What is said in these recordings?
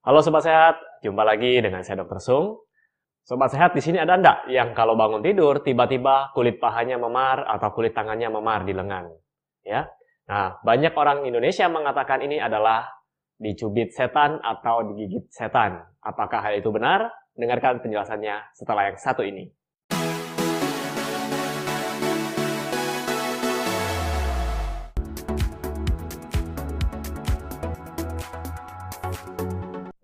Halo Sobat Sehat, jumpa lagi dengan saya Dr. Sung. Sobat Sehat, di sini ada enggak yang kalau bangun tidur tiba-tiba kulit pahanya memar atau kulit tangannya memar di lengan? Ya. Nah, banyak orang Indonesia mengatakan ini adalah dicubit setan atau digigit setan. Apakah hal itu benar? Dengarkan penjelasannya setelah yang satu ini.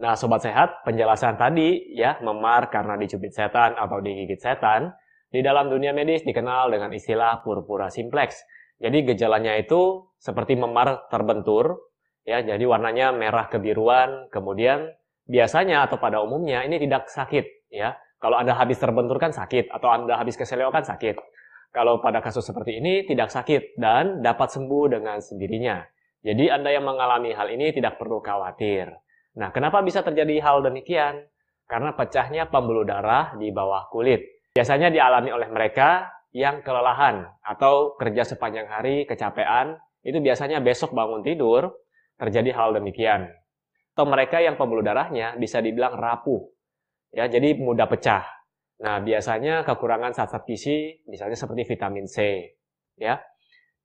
Nah, sobat sehat, penjelasan tadi ya, memar karena dicubit setan atau digigit setan, di dalam dunia medis dikenal dengan istilah purpura simplex. Jadi gejalanya itu seperti memar terbentur, ya, jadi warnanya merah kebiruan, kemudian biasanya atau pada umumnya ini tidak sakit, ya. Kalau Anda habis terbentur kan sakit, atau Anda habis keseleo kan sakit. Kalau pada kasus seperti ini tidak sakit dan dapat sembuh dengan sendirinya. Jadi Anda yang mengalami hal ini tidak perlu khawatir. Nah, kenapa bisa terjadi hal demikian? Karena pecahnya pembuluh darah di bawah kulit. Biasanya dialami oleh mereka yang kelelahan atau kerja sepanjang hari, kecapean, itu biasanya besok bangun tidur terjadi hal demikian. Atau mereka yang pembuluh darahnya bisa dibilang rapuh, ya jadi mudah pecah. Nah, biasanya kekurangan zat-zat misalnya seperti vitamin C, ya.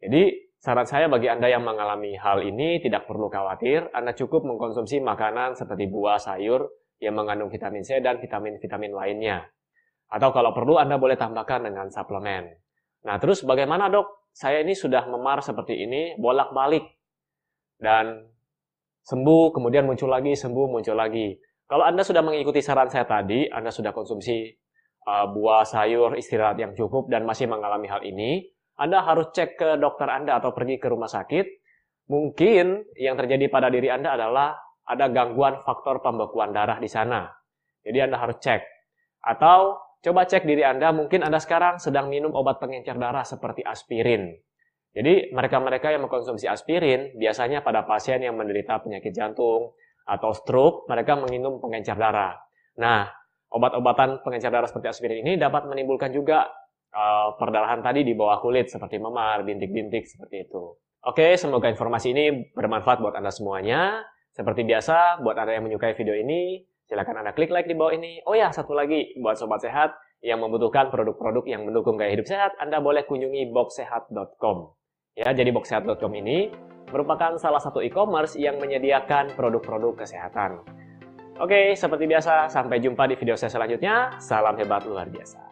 Jadi Saran saya bagi Anda yang mengalami hal ini tidak perlu khawatir, Anda cukup mengkonsumsi makanan seperti buah, sayur yang mengandung vitamin C dan vitamin-vitamin lainnya. Atau kalau perlu Anda boleh tambahkan dengan suplemen. Nah terus bagaimana dok? Saya ini sudah memar seperti ini, bolak-balik. Dan sembuh, kemudian muncul lagi, sembuh, muncul lagi. Kalau Anda sudah mengikuti saran saya tadi, Anda sudah konsumsi uh, buah, sayur, istirahat yang cukup dan masih mengalami hal ini, anda harus cek ke dokter Anda atau pergi ke rumah sakit. Mungkin yang terjadi pada diri Anda adalah ada gangguan faktor pembekuan darah di sana. Jadi Anda harus cek. Atau coba cek diri Anda, mungkin Anda sekarang sedang minum obat pengencer darah seperti aspirin. Jadi mereka-mereka yang mengkonsumsi aspirin biasanya pada pasien yang menderita penyakit jantung atau stroke, mereka minum pengencer darah. Nah, obat-obatan pengencer darah seperti aspirin ini dapat menimbulkan juga uh, perdarahan tadi di bawah kulit seperti memar, bintik-bintik seperti itu. Oke, semoga informasi ini bermanfaat buat Anda semuanya. Seperti biasa, buat Anda yang menyukai video ini, silakan Anda klik like di bawah ini. Oh ya, satu lagi, buat Sobat Sehat yang membutuhkan produk-produk yang mendukung gaya hidup sehat, Anda boleh kunjungi boxsehat.com. Ya, jadi boxsehat.com ini merupakan salah satu e-commerce yang menyediakan produk-produk kesehatan. Oke, seperti biasa, sampai jumpa di video saya selanjutnya. Salam hebat luar biasa.